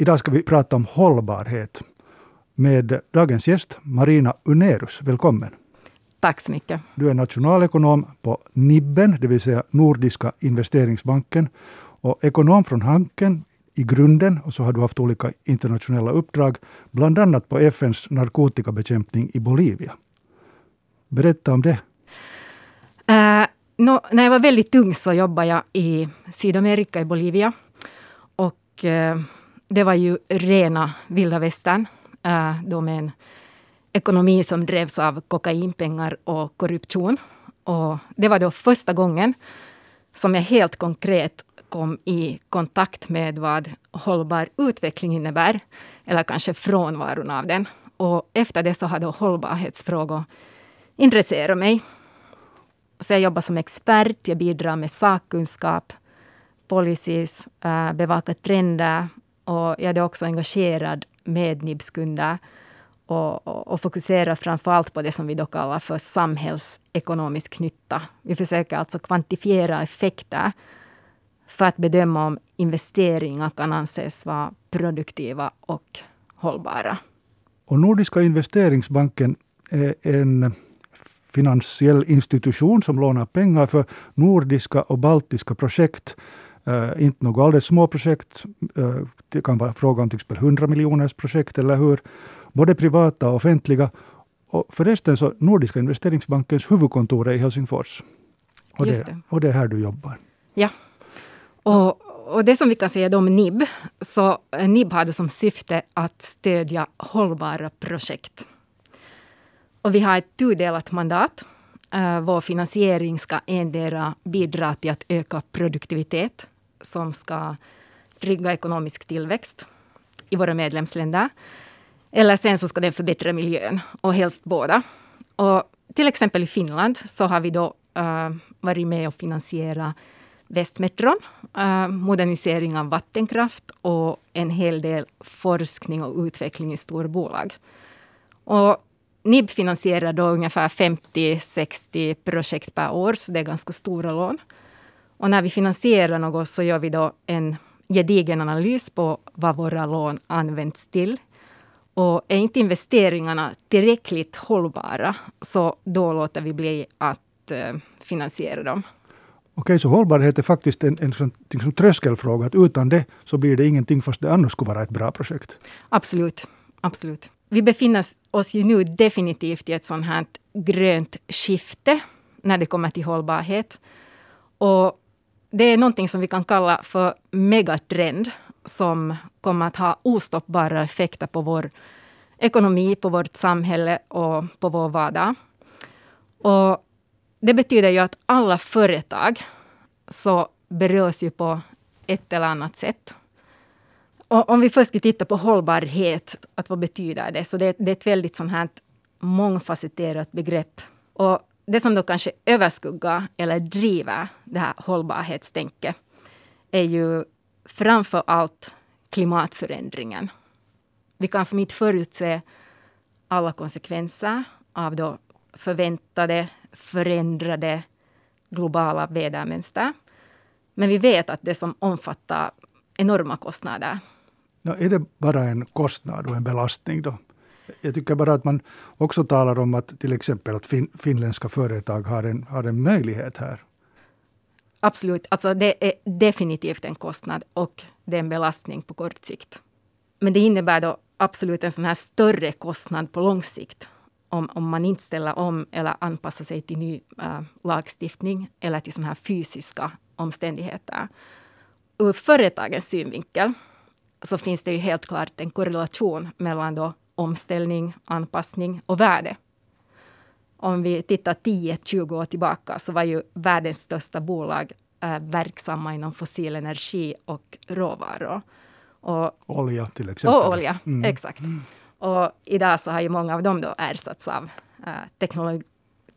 Idag ska vi prata om hållbarhet med dagens gäst Marina Unerus. Välkommen! Tack så mycket. Du är nationalekonom på NIBBen, det vill säga Nordiska investeringsbanken, och ekonom från Hanken i grunden och så har du haft olika internationella uppdrag, bland annat på FNs narkotikabekämpning i Bolivia. Berätta om det. Uh, no, när jag var väldigt ung så jobbade jag i Sydamerika, i Bolivia. Och uh, det var ju rena vilda västern. Eh, då med en ekonomi som drevs av kokainpengar och korruption. Och det var då första gången som jag helt konkret kom i kontakt med vad hållbar utveckling innebär, eller kanske frånvaron av den. Och efter det så har då hållbarhetsfrågor intresserat mig. Så jag jobbar som expert, jag bidrar med sakkunskap, policies, eh, bevakar trender och jag är också engagerad med NIBS-kunder och, och, och fokuserar framför allt på det som vi då kallar för samhällsekonomisk nytta. Vi försöker alltså kvantifiera effekter för att bedöma om investeringar kan anses vara produktiva och hållbara. Och Nordiska investeringsbanken är en finansiell institution som lånar pengar för nordiska och baltiska projekt. Uh, inte några alldeles små projekt. Uh, det kan vara fråga om till exempel 100 miljoners projekt, eller hur? Både privata och offentliga. Och förresten så Nordiska investeringsbankens huvudkontor är i Helsingfors. Och det, det. och det är här du jobbar. Ja, och, och det som vi kan säga om NIB, så NIB hade som syfte att stödja hållbara projekt. Och vi har ett tudelat mandat. Uh, vår finansiering ska endera bidra till att öka produktivitet, som ska trygga ekonomisk tillväxt i våra medlemsländer. Eller sen så ska den förbättra miljön, och helst båda. Och till exempel i Finland så har vi då uh, varit med och finansierat Västmetron, uh, modernisering av vattenkraft och en hel del forskning och utveckling i storbolag. Och NIB finansierar då ungefär 50-60 projekt per år, så det är ganska stora lån. Och när vi finansierar något så gör vi då en gedigen analys på vad våra lån används till. Och är inte investeringarna tillräckligt hållbara, så då låter vi bli att uh, finansiera dem. Okej, så hållbarhet är faktiskt en, en sån, liksom tröskelfråga. Att utan det så blir det ingenting fast det annars skulle vara ett bra projekt. Absolut. Absolut. Vi befinner oss ju nu definitivt i ett sånt här grönt skifte när det kommer till hållbarhet. Och det är någonting som vi kan kalla för megatrend som kommer att ha ostoppbara effekter på vår ekonomi, på vårt samhälle och på vår vardag. Och det betyder ju att alla företag så berörs ju på ett eller annat sätt. Och om vi först ska titta på hållbarhet, att vad betyder det? Så det, det är ett väldigt sånt här mångfacetterat begrepp. Och det som då kanske överskuggar eller driver det här hållbarhetstänket är ju framför allt klimatförändringen. Vi kan som inte förutse alla konsekvenser av då förväntade förändrade globala vädermönster. Men vi vet att det som omfattar enorma kostnader. Ja, är det bara en kostnad och en belastning då? Jag tycker bara att man också talar om att till exempel att fin finländska företag har en, har en möjlighet här. Absolut, alltså det är definitivt en kostnad och det är en belastning på kort sikt. Men det innebär då absolut en sån här större kostnad på lång sikt om, om man inte ställer om eller anpassar sig till ny äh, lagstiftning eller till såna här fysiska omständigheter. Ur företagens synvinkel så finns det ju helt klart en korrelation mellan då omställning, anpassning och värde. Om vi tittar 10-20 år tillbaka så var ju världens största bolag äh, verksamma inom fossil energi och råvaror. Och, olja till exempel. Och olja, mm. exakt. Mm. Och idag så har ju många av dem då ersatts av äh, teknologi,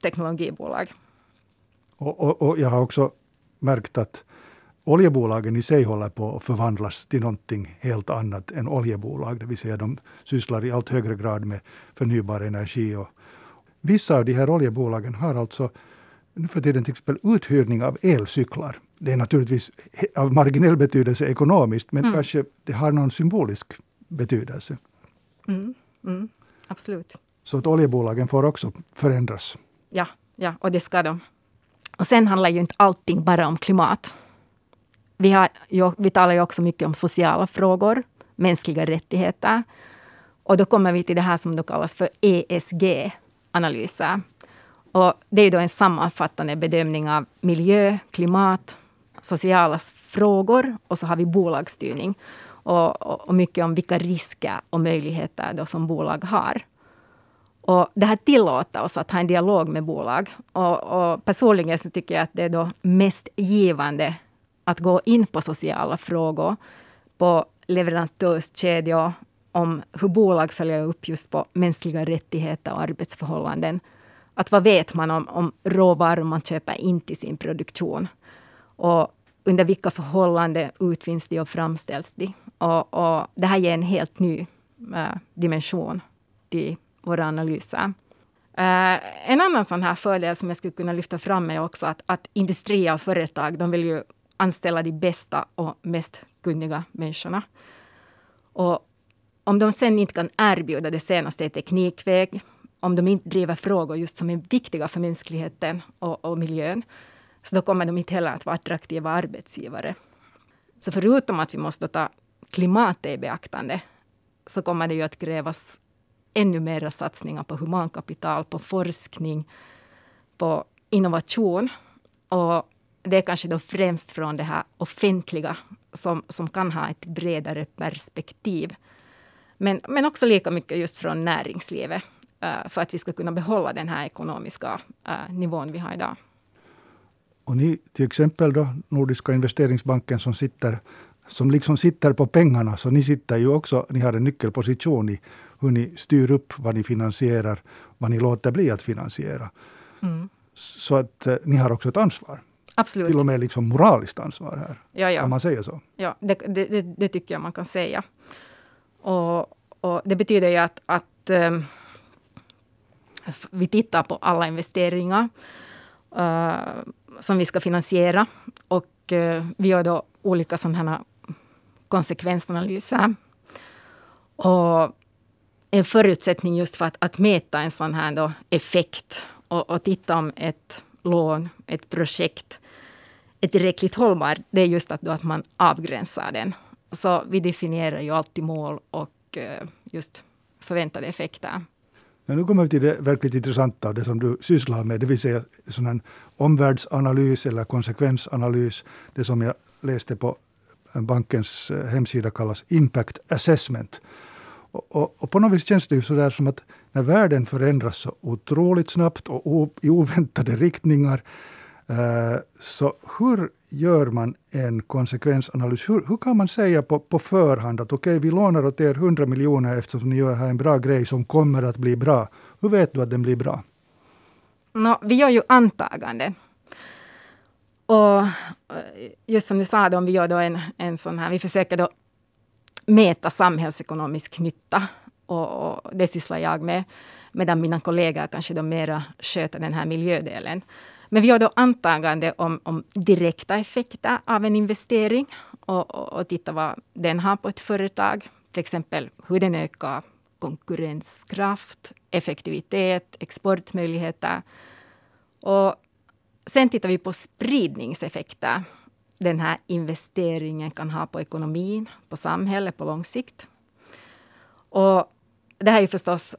teknologibolag. Och, och, och, jag har också märkt att oljebolagen i sig håller på att förvandlas till någonting helt annat än oljebolag. Det vill säga de sysslar i allt högre grad med förnybar energi. Och vissa av de här oljebolagen har alltså nu för tiden till exempel uthyrning av elcyklar. det är naturligtvis av marginell betydelse ekonomiskt, men Mm. kanske det har någon symbolisk betydelse. Mm, mm, absolut. Så att oljebolagen får också förändras. Ja, ja, och det ska de. Och sen handlar ju inte allting bara om klimat. Vi, har, vi talar ju också mycket om sociala frågor, mänskliga rättigheter. Och då kommer vi till det här som då kallas för ESG-analyser. Och det är då en sammanfattande bedömning av miljö, klimat, sociala frågor och så har vi bolagsstyrning. Och, och, och mycket om vilka risker och möjligheter då som bolag har. Och det här tillåter oss att ha en dialog med bolag. Och, och personligen så tycker jag att det är då mest givande att gå in på sociala frågor, på leverantörskedjor, om hur bolag följer upp just på mänskliga rättigheter och arbetsförhållanden. Att vad vet man om, om råvaror man köper in till sin produktion? Och under vilka förhållanden utvinns de och framställs de? Och, och det här ger en helt ny äh, dimension till våra analyser. Uh, en annan sån här fördel som jag skulle kunna lyfta fram är också att, att industri och företag, de vill ju anställa de bästa och mest kunniga människorna. Och om de sen inte kan erbjuda det senaste i teknikväg, om de inte driver frågor just som är viktiga för mänskligheten och, och miljön, så då kommer de inte heller att vara attraktiva arbetsgivare. Så förutom att vi måste ta klimatet i beaktande, så kommer det ju att krävas ännu mera satsningar på humankapital, på forskning, på innovation. Och det är kanske då främst från det här offentliga som, som kan ha ett bredare perspektiv. Men, men också lika mycket just från näringslivet uh, för att vi ska kunna behålla den här ekonomiska uh, nivån vi har idag. Och ni, till exempel då Nordiska investeringsbanken som sitter som liksom sitter på pengarna, så ni sitter ju också, ni har en nyckelposition i hur ni styr upp vad ni finansierar, vad ni låter bli att finansiera. Mm. Så att eh, ni har också ett ansvar. Absolut. Till och med liksom moraliskt ansvar här, ja, ja. om man säger så. Ja, det, det, det, tycker jag man kan säga. Och, och det betyder ju att, att um, vi tittar på alla investeringar uh, som vi ska finansiera. Och uh, vi gör då olika sådana här konsekvensanalyser. Och en förutsättning just för att, att mäta en sån här då effekt och, och titta om ett lån, ett projekt är tillräckligt hållbart, det är just att, då att man avgränsar den. Så vi definierar ju alltid mål och eh, just förväntade effekter. Men nu kommer vi till det verkligt intressanta, det som du sysslar med, det vill säga sån här omvärldsanalys eller konsekvensanalys. Det som jag läste på bankens eh, hemsida kallas Impact Assessment. Och, och, och på något vis känns det ju sådär som att när världen förändras så otroligt snabbt och i oväntade riktningar, eh, så hur gör man en konsekvensanalys? Hur, hur kan man säga på, på förhand att okej, okay, vi lånar åt er 100 miljoner eftersom ni gör här en bra grej som kommer att bli bra. Hur vet du att den blir bra? No, vi gör ju antaganden. Och just som du sa, då, om vi gör då en, en sån här, vi försöker då mäta samhällsekonomisk nytta. Och, och det sysslar jag med. Medan mina kollegor kanske då mera sköter den här miljödelen. Men vi gör då antagande om, om direkta effekter av en investering och, och, och titta vad den har på ett företag. Till exempel hur den ökar konkurrenskraft, effektivitet, exportmöjligheter. Och sen tittar vi på spridningseffekter den här investeringen kan ha på ekonomin, på samhället på lång sikt. Och det här är ju förstås,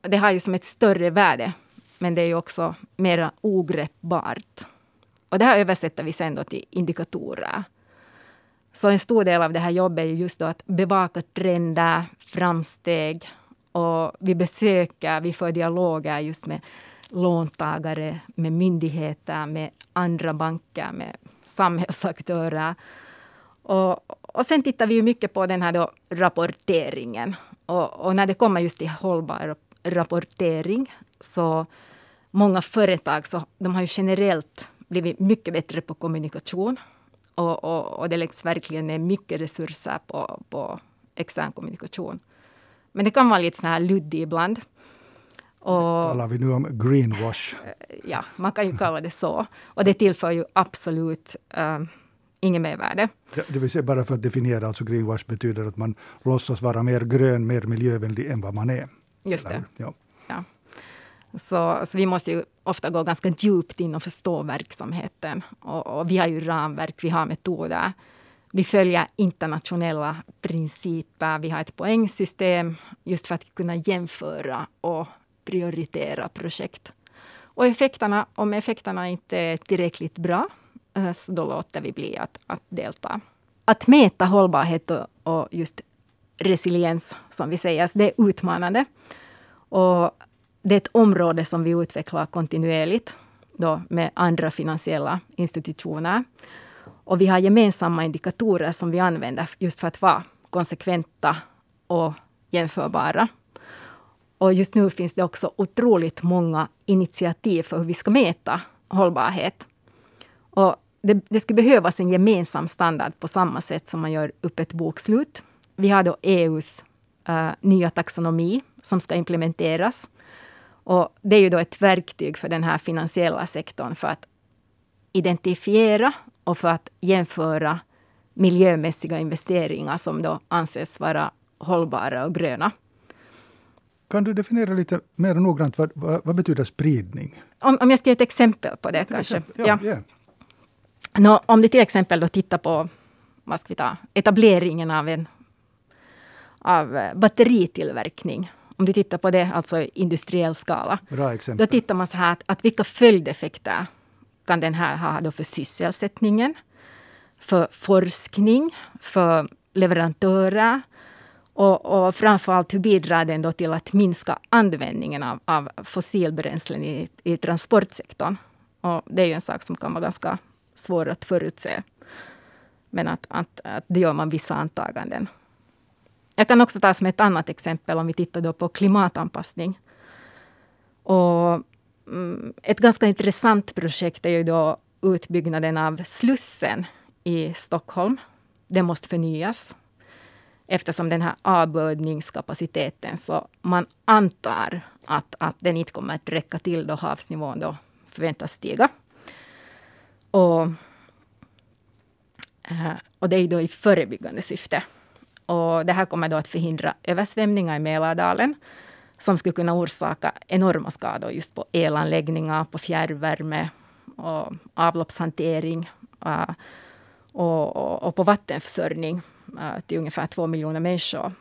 det har ju som ett större värde men det är ju också mera ogreppbart. Och det här översätter vi sen då till indikatorer. Så en stor del av det här jobbet är just då att bevaka trender, framsteg och vi besöker, vi för dialoger just med låntagare, med myndigheter, med andra banker, med samhällsaktörer. Och, och sen tittar vi ju mycket på den här då rapporteringen. Och, och när det kommer just till hållbar rapportering så många företag så de har ju generellt blivit mycket bättre på kommunikation. Och, och, och det läggs verkligen ner mycket resurser på, på extern kommunikation. Men det kan vara lite så här luddigt ibland. Och, Talar vi nu om greenwash? Ja, man kan ju kalla det så. Och det tillför ju absolut um, inget mervärde. Ja, det vill säga bara för att definiera, alltså greenwash betyder att man låtsas vara mer grön, mer miljövänlig än vad man är. Just det. Ja. ja. Så, så vi måste ju ofta gå ganska djupt in och förstå verksamheten. Och, och vi har ju ramverk, vi har metoder. Vi följer internationella principer. Vi har ett poängsystem just för att kunna jämföra och prioritera projekt. Och effekterna, om effekterna inte är tillräckligt bra, så då låter vi bli att, att delta. Att mäta hållbarhet och, och just resiliens, som vi säger, det är utmanande. Och det är ett område som vi utvecklar kontinuerligt då med andra finansiella institutioner. Och vi har gemensamma indikatorer som vi använder just för att vara konsekventa och jämförbara. Och just nu finns det också otroligt många initiativ för hur vi ska mäta hållbarhet. Och det, det skulle behövas en gemensam standard på samma sätt som man gör upp ett bokslut. Vi har då EUs uh, nya taxonomi som ska implementeras. Och det är ju då ett verktyg för den här finansiella sektorn för att identifiera och för att jämföra miljömässiga investeringar som då anses vara hållbara och gröna. Kan du definiera lite mer noggrant vad, vad, vad betyder spridning? Om, om jag ska ge ett exempel på det kanske. ja, ja. Yeah. Nå, om du till exempel då tittar på vad ska vi ta, etableringen av en av eh, batteritillverkning. Om du tittar på det, alltså i industriell skala. Bra exempel. Då tittar man så här att, att vilka följdeffekter kan den här ha då för sysselsättningen, för forskning, för leverantörer och, och framförallt hur bidrar den då till att minska användningen av, av fossilbränslen i, i transportsektorn. Och det är ju en sak som kan vara ganska svår att förutse. Men att, att, att det gör man vissa antaganden. Jag kan också ta som ett annat exempel om vi tittar då på klimatanpassning. Och, mm, ett ganska intressant projekt är ju då utbyggnaden av Slussen i Stockholm. Den måste förnyas eftersom den här avbördningskapaciteten, så man antar att, att den inte kommer att räcka till då havsnivån då förväntas stiga. Och, eh, och det är då i förebyggande syfte. Och det här kommer då att förhindra översvämningar i Mälardalen som skulle kunna orsaka enorma skador just på elanläggningar, på fjärrvärme och avloppshantering eh, och, och, och, på vattenförsörjning eh, till ungefär två miljoner människor.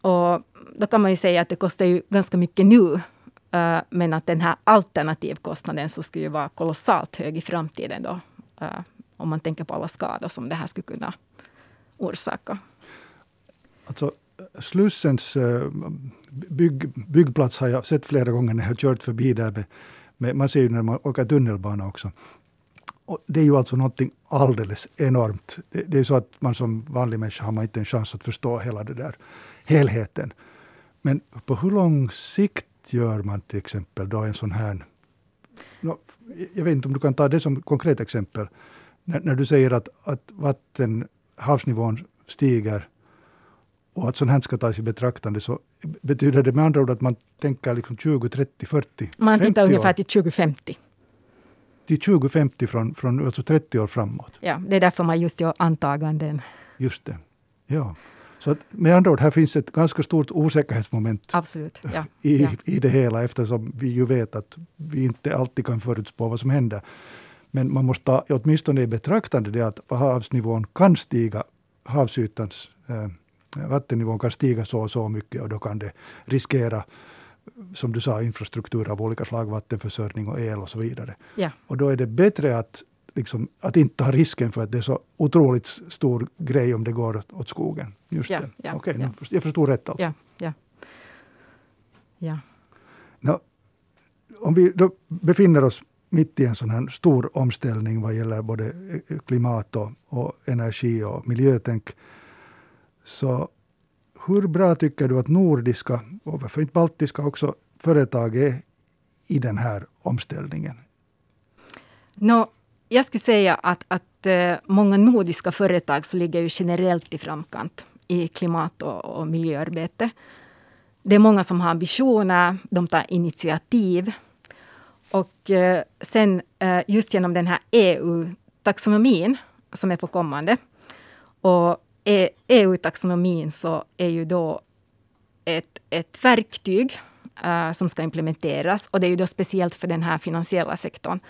Och då kan man ju säga att det kostar ju ganska mycket nu, uh, men att den här alternativkostnaden så skulle ju vara kolossalt hög i framtiden då, eh, om man tänker på alla skador som det här skulle kunna orsaka. Alltså, Slussens eh, bygg, byggplats har jag sett flera gånger när jag har kört förbi där. Med, med, man ser ju när man åker tunnelbana också. Och det är ju alltså någonting alldeles enormt. Det, det är så att man som vanlig människa har man inte en chans att förstå hela det där helheten. Men på hur lång sikt gör man till exempel då en sån här... No, jag vet inte om du kan ta det som konkret exempel. När, när du säger att, att vatten havsnivån stiger och att sånt här ska tas i betraktande så betyder det med andra ord att man tänker liksom 20, 30, 40, Man tittar ungefär till 2050. Till 2050 från, från alltså 30 år framåt. Ja, det är därför man just gör antaganden. Just det. Ja. Så att, med andra ord, här finns ett ganska stort osäkerhetsmoment Absolut, ja, i, ja. i det hela eftersom vi ju vet att vi inte alltid kan förutspå vad som händer. Men man måste ta åtminstone i betraktande det att havsnivån kan stiga, havsytans eh, vattennivån kan stiga så och så mycket och då kan det riskera som du sa, infrastruktur av olika slag, vattenförsörjning och el och så vidare. Ja. Och då är det bättre att, liksom, att inte ta risken för att det är så otroligt stor grej om det går åt, skogen. Just ja, det. Ja, Okej, ja. jag förstod rätt alltså. Ja, ja. ja. No, om vi då befinner oss mitt i en sån här stor omställning vad gäller både klimat och, och energi och miljötänk. Så hur bra tycker du att nordiska, och varför inte baltiska också, företag är i den här omställningen? No, jag skulle säga att, att eh, många nordiska företag så ligger ju generellt i framkant i klimat och, och miljöarbete. det är många som har ambitioner, de tar initiativ. Och eh, sen eh, just genom den här EU-taxonomin som är på kommande. Och e EU-taxonomin så är ju då ett, ett verktyg uh, som ska implementeras. Och det är ju då speciellt för den här finansiella sektorn.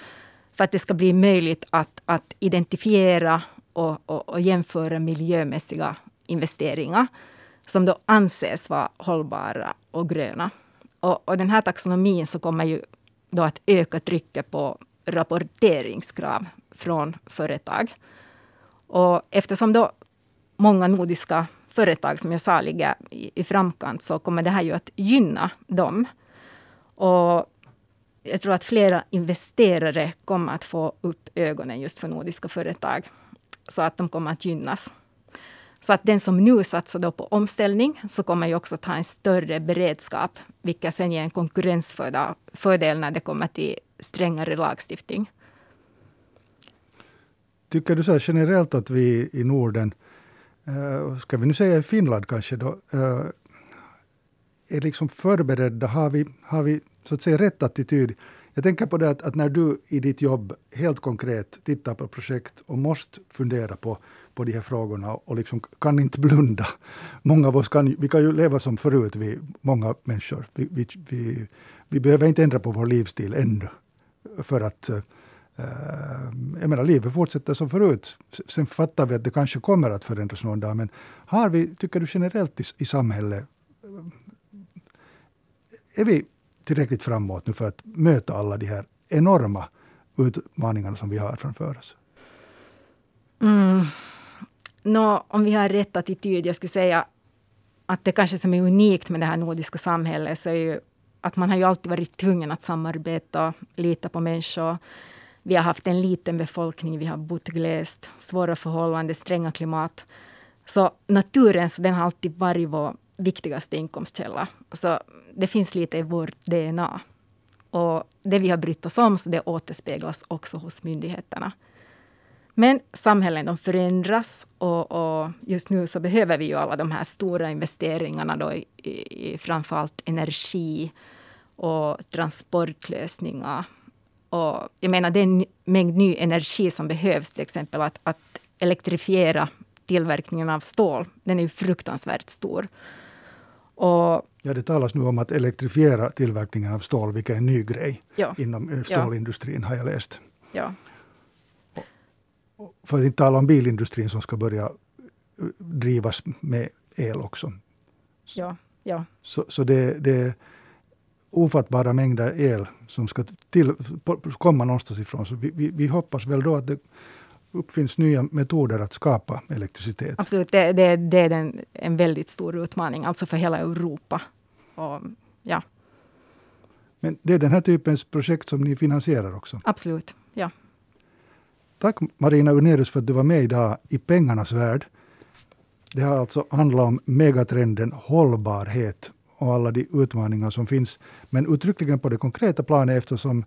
För att det ska bli möjligt att, att identifiera och, och, och jämföra miljömässiga investeringar som då anses vara hållbara och gröna. Och, och den här taxonomin så kommer ju då att öka trycket på rapporteringskrav från företag. Och eftersom då många nordiska företag, som jag sa, ligger i, i framkant, så kommer det här ju att gynna dem. Och jag tror att flera investerare kommer att få upp ögonen just för nordiska företag, så att de kommer att gynnas. Så att den som nu satsar då på omställning, så kommer ju också att ha en större beredskap, vilket sen ger en konkurrensfördel när det kommer till strängare lagstiftning. Tycker du så generellt att vi i Norden eh, ska vi nu säga i Finland kanske då, eh, är liksom förberedda? Har vi, har vi så att säga rätt attityd? Jag tänker på det att, att, när du i ditt jobb helt konkret tittar på projekt och måste fundera på, på de här frågorna och liksom kan inte blunda. Många av oss kan, vi kan ju leva som förut, vi, många människor. Vi, vi, vi, vi behöver inte ändra på vår livsstil ännu för att eh, jag menar, livet fortsätter som förut. Sen fattar vi att det kanske kommer att förändras någon dag. Men har vi, tycker du generellt i, i samhället, eh, är vi tillräckligt framåt nu för att möta alla de här enorma utmaningarna som vi har framför oss? Mm. Nå, om vi har rätt attityd, jag skulle säga att det kanske som är unikt med det här nordiska samhället, så är ju att man har ju alltid varit tvungen att samarbeta, lita på människor. Vi har haft en liten befolkning, vi har bott glest, svåra förhållanden, stränga klimat. Så naturen så den har alltid varit vår viktigaste inkomstkälla. Så det finns lite i vårt DNA. Och det vi har brytt oss om, så det återspeglas också hos myndigheterna. Men samhällen de förändras och, och, just nu så behöver vi ju alla de här stora investeringarna då i, i framförallt energi och transportlösningar och jag menar, det är en mängd ny energi som behövs, till exempel att, att elektrifiera tillverkningen av stål. Den är ju fruktansvärt stor. Och, ja, det talas nu om att elektrifiera tillverkningen av stål, vilket är en ny grej ja, inom eh, stålindustrin, ja. har jag läst. Ja. För att inte tala om bilindustrin som ska börja eh, drivas med el också. Ja, ja. Så, så det, det ofattbara mängder el som ska till, komma någonstans ifrån. Så vi, vi, vi, hoppas väl då att det uppfinns nya metoder att skapa elektricitet. Absolut, det, det, det är den, en väldigt stor utmaning, alltså för hela Europa. Och, ja. Men det är den här typens projekt som ni finansierar också? Absolut, ja. Tack Marina Unerus för att du var med idag i Pengarnas värld. Det har alltså handlat om megatrenden hållbarhet och alla de utmaningar som finns. Men uttryckligen på det konkreta planet eftersom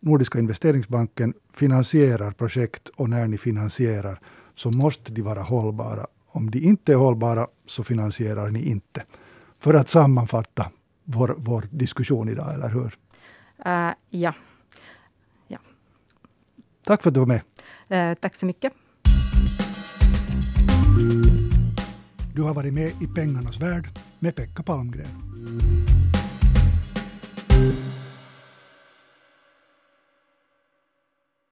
Nordiska investeringsbanken finansierar projekt och när ni finansierar så måste de vara hållbara. Om de inte är hållbara så finansierar ni inte. För att sammanfatta vår, vår diskussion idag, eller hur? Uh, ja. ja. Tack för att du var med. Uh, tack så mycket. Du har varit med i Pengarnas värld med Pekka Palmgren.